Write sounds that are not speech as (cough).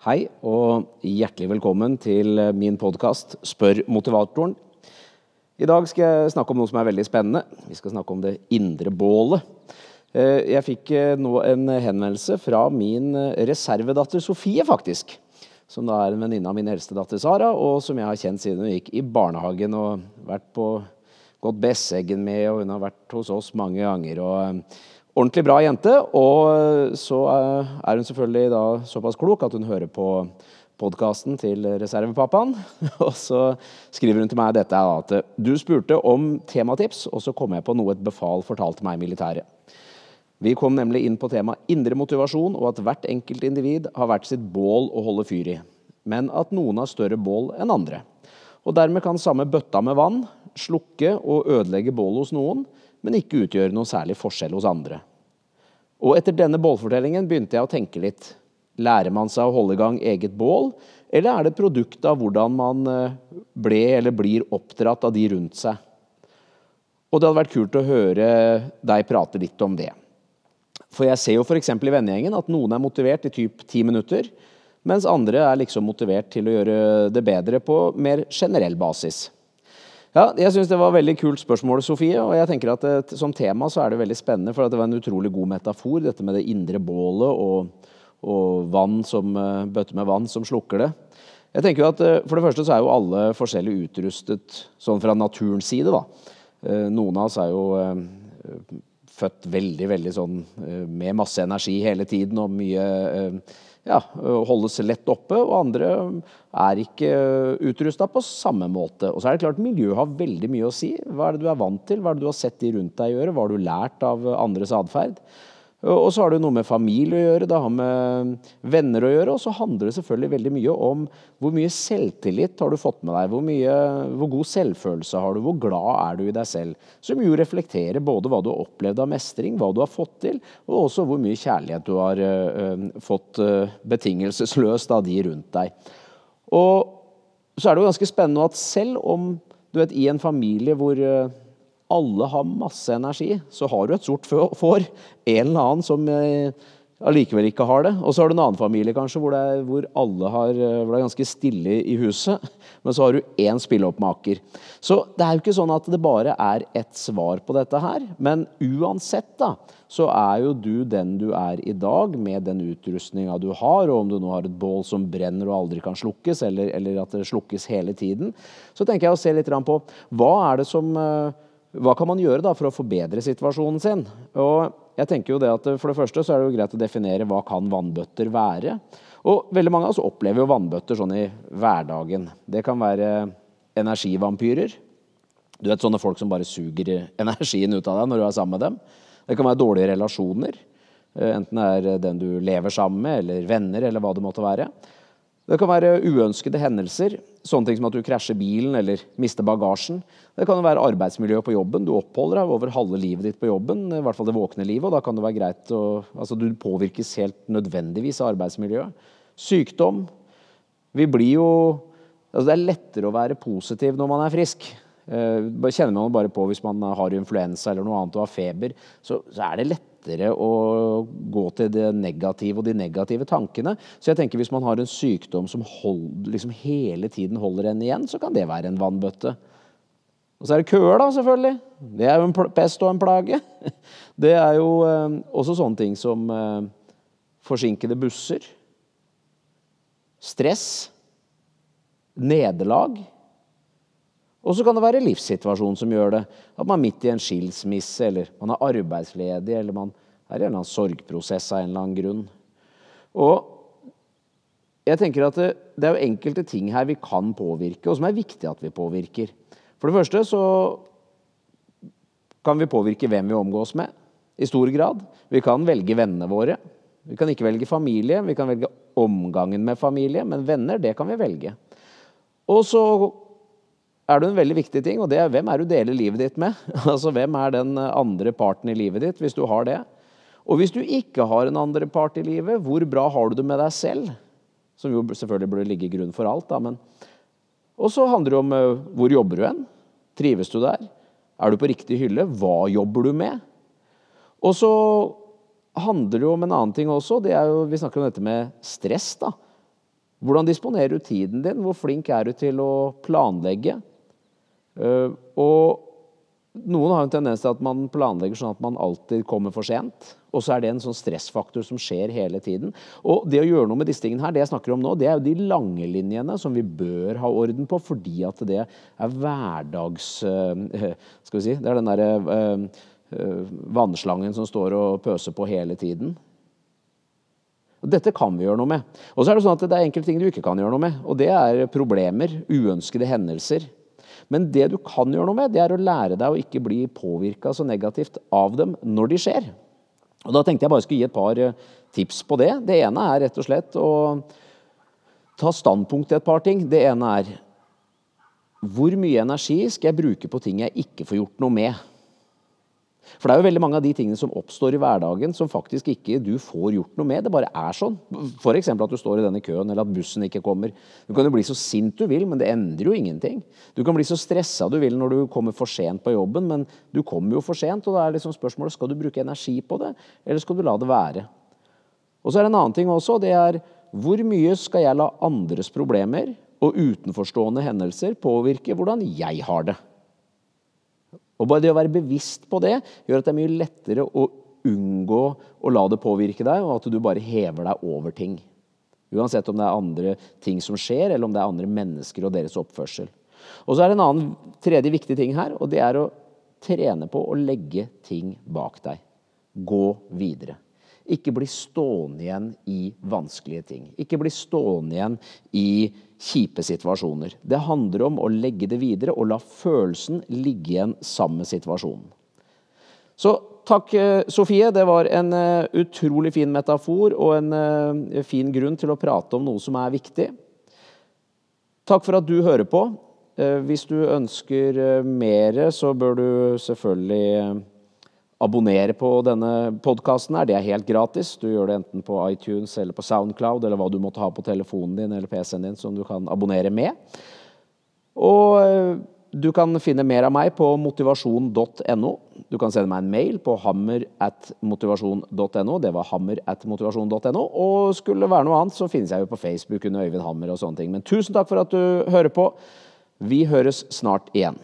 Hei og hjertelig velkommen til min podkast Spør motivatoren. I dag skal jeg snakke om noe som er veldig spennende. Vi skal snakke om det indre bålet. Eh, jeg fikk eh, nå en henvendelse fra min eh, reservedatter Sofie, faktisk. Som da er en venninne av min eldste datter Sara, og som jeg har kjent siden hun gikk i barnehagen og vært på gått Besseggen med, og hun har vært hos oss mange ganger. og Ordentlig bra jente. Og så er hun selvfølgelig da såpass klok at hun hører på podkasten til reservepappaen. (laughs) Og så skriver hun til meg dette at du spurte om tematips, og så kom jeg på noe et befal fortalte meg i militæret. Vi kom nemlig inn på temaet indre motivasjon, og at hvert enkelt individ har hvert sitt bål å holde fyr i. Men at noen har større bål enn andre. Og dermed kan samme bøtta med vann slukke og ødelegge bålet hos noen, men ikke utgjøre noen særlig forskjell hos andre. Og etter denne bålfortellingen begynte jeg å tenke litt. Lærer man seg å holde i gang eget bål, eller er det et produkt av hvordan man eh, ble eller blir oppdratt av de rundt seg? Og det hadde vært kult å høre deg prate litt om det. For jeg ser jo f.eks. i vennegjengen at noen er motivert i typ ti minutter, mens andre er liksom motivert til å gjøre det bedre på mer generell basis. Ja, jeg syns det var et veldig kult spørsmål, Sofie. Og jeg tenker at det, som tema så er det veldig spennende, for det var en utrolig god metafor, dette med det indre bålet og, og vann som, eh, bøtte med vann som slukker det. Jeg tenker jo at eh, For det første så er jo alle forskjellig utrustet sånn fra naturens side. da. Eh, noen av oss er jo født veldig, veldig sånn med masse energi hele tiden og mye ja, holdes lett oppe, og andre er ikke utrusta på samme måte. Og så er det klart Miljøet har veldig mye å si. Hva er det du er vant til? Hva er det du har sett de rundt deg gjøre? Hva har du lært av andres atferd? Og så har det noe med familie å gjøre, det har med venner å gjøre. Og så handler det selvfølgelig veldig mye om hvor mye selvtillit har du fått med deg. Hvor, mye, hvor god selvfølelse har du, hvor glad er du i deg selv. Som jo reflekterer både hva du har opplevd av mestring, hva du har fått til, og også hvor mye kjærlighet du har øh, fått øh, betingelsesløst av de rundt deg. Og så er det jo ganske spennende at selv om du vet, i en familie hvor uh, alle har masse energi, så har du et sort får. En eller annen som eh, allikevel ikke har det. Og så har du en annen familie kanskje hvor det, er, hvor har, eh, hvor det er ganske stille i huset. Men så har du én spilleoppmaker. Så det er jo ikke sånn at det bare er ett svar på dette her. Men uansett, da, så er jo du den du er i dag, med den utrustninga du har. Og om du nå har et bål som brenner og aldri kan slukkes, eller, eller at det slukkes hele tiden, så tenker jeg å se litt på hva er det som eh, hva kan man gjøre da for å forbedre situasjonen sin? Og jeg tenker jo det at For det første så er det jo greit å definere hva kan vannbøtter være. Og veldig mange av oss opplever jo vannbøtter sånn i hverdagen. Det kan være energivampyrer. Du vet sånne folk som bare suger (laughs) energien ut av deg når du er sammen med dem. Det kan være dårlige relasjoner. Eh, enten det er den du lever sammen med, eller venner, eller hva det måtte være. Det kan være uønskede hendelser, sånne ting som at du krasjer bilen eller mister bagasjen. Det kan være arbeidsmiljøet på jobben. Du oppholder deg over halve livet ditt på jobben, i hvert fall det våkne livet, og da kan det være greit å Altså, du påvirkes helt nødvendigvis av arbeidsmiljøet. Sykdom. Vi blir jo Altså, det er lettere å være positiv når man er frisk. Eh, kjenner man bare på hvis man har influensa eller noe annet og har feber, så, så er det lett lettere å gå til det negative og de negative tankene. Så jeg tenker hvis man har en sykdom som hold, liksom hele tiden holder en igjen, så kan det være en vannbøtte. Og så er det køer, da, selvfølgelig. Det er jo en pest og en plage. (laughs) Det er jo eh, også sånne ting som eh, forsinkede busser, stress, nederlag. Og så kan det være livssituasjonen som gjør det. At man er midt i en skilsmisse, eller man er arbeidsledig, eller man er i en eller annen sorgprosess av en eller annen grunn. Og jeg tenker at det, det, er jo enkelte ting her vi kan påvirke, og som er viktig at vi påvirker. For det første så kan vi påvirke hvem vi omgås med, i stor grad. Vi kan velge vennene våre. Vi kan ikke velge familie, vi kan velge omgangen med familie, men venner, det kan vi velge. Og så er det en veldig viktig ting, og det er hvem er du deler livet ditt med? (laughs) Altså hvem er den andre parten i livet ditt, hvis du har det? Og hvis du ikke har en andre part i livet, hvor bra har du det med deg selv? Som jo selvfølgelig burde ligge i grunn for alt, da, men Og så handler det om uh, hvor jobber du hen? Trives du der? Er du på riktig hylle? Hva jobber du med? Og så handler det jo om en annen ting også. det er jo, Vi snakker om dette med stress. da. Hvordan disponerer du tiden din? Hvor flink er du til å planlegge? Uh, og noen har en tendens til at man planlegger sånn at man alltid kommer for sent. Og så er det en sånn stressfaktor som skjer hele tiden. Og det å gjøre noe med disse tingene her, det jeg snakker om nå, det er jo de lange linjene som vi bør ha orden på, fordi at det er hverdags uh, (laughs) Skal vi si Det er den derre uh, vannslangen som står og pøser på hele tiden. Dette kan vi gjøre noe med. Og så er det sånn at det er enkelte ting du ikke kan gjøre noe med. Og det er problemer, uønskede hendelser. Men det du kan gjøre noe med, det er å lære deg å ikke bli påvirka så negativt av dem når de skjer. Og Da tenkte jeg bare skulle gi et par eh, tips på det. Det ene er rett og slett å ta standpunkt til et par ting. Det ene er hvor mye energi skal jeg bruke på ting jeg ikke får gjort noe med? For det er jo veldig mange av de tingene som oppstår i hverdagen som faktisk ikke du får gjort noe med. Det bare er sånn. F.eks. at du står i denne køen, eller at bussen ikke kommer. Du kan jo bli så sint du vil, men det endrer jo ingenting. Du kan bli så stressa du vil når du kommer for sent på jobben, men du kommer jo for sent, og da er liksom spørsmålet skal du bruke energi på det, eller skal du la det være. Og så er det en annen ting også. Det er hvor mye skal jeg la andres problemer og utenforstående hendelser påvirke hvordan jeg har det? Og bare det å være bevisst på det gjør at det er mye lettere å unngå å la det påvirke deg, og at du bare hever deg over ting. Uansett om det er andre ting som skjer, eller om det er andre mennesker og deres oppførsel. Og så er det en annen tredje viktig ting her, og det er å trene på å legge ting bak deg. Gå videre. Ikke bli stående igjen i vanskelige ting. Ikke bli stående igjen i kjipe situasjoner. Det handler om å legge det videre og la følelsen ligge igjen sammen med situasjonen. Så takk, eh, Sofie. Det var en uh, utrolig fin metafor og en uh, fin grunn til å prate om noe som er viktig. Takk for at du hører på. Hvis du ønsker mer, så bør du selvfølgelig abonnere på denne podkasten her. Det er helt gratis. Du gjør det enten på iTunes eller på Soundcloud eller hva du måtte ha på telefonen din eller PC-en din som du kan abonnere med. Og eh, du kan finne mer av meg på motivasjon.no. Du kan sende meg en mail på hammer at motivasjon.no. Det var hammer at motivasjon.no. Og skulle det være noe annet, så finnes jeg jo på Facebook under Øyvind Hammer og sånne ting. Men tusen takk for at du hører på. Vi høres snart igjen.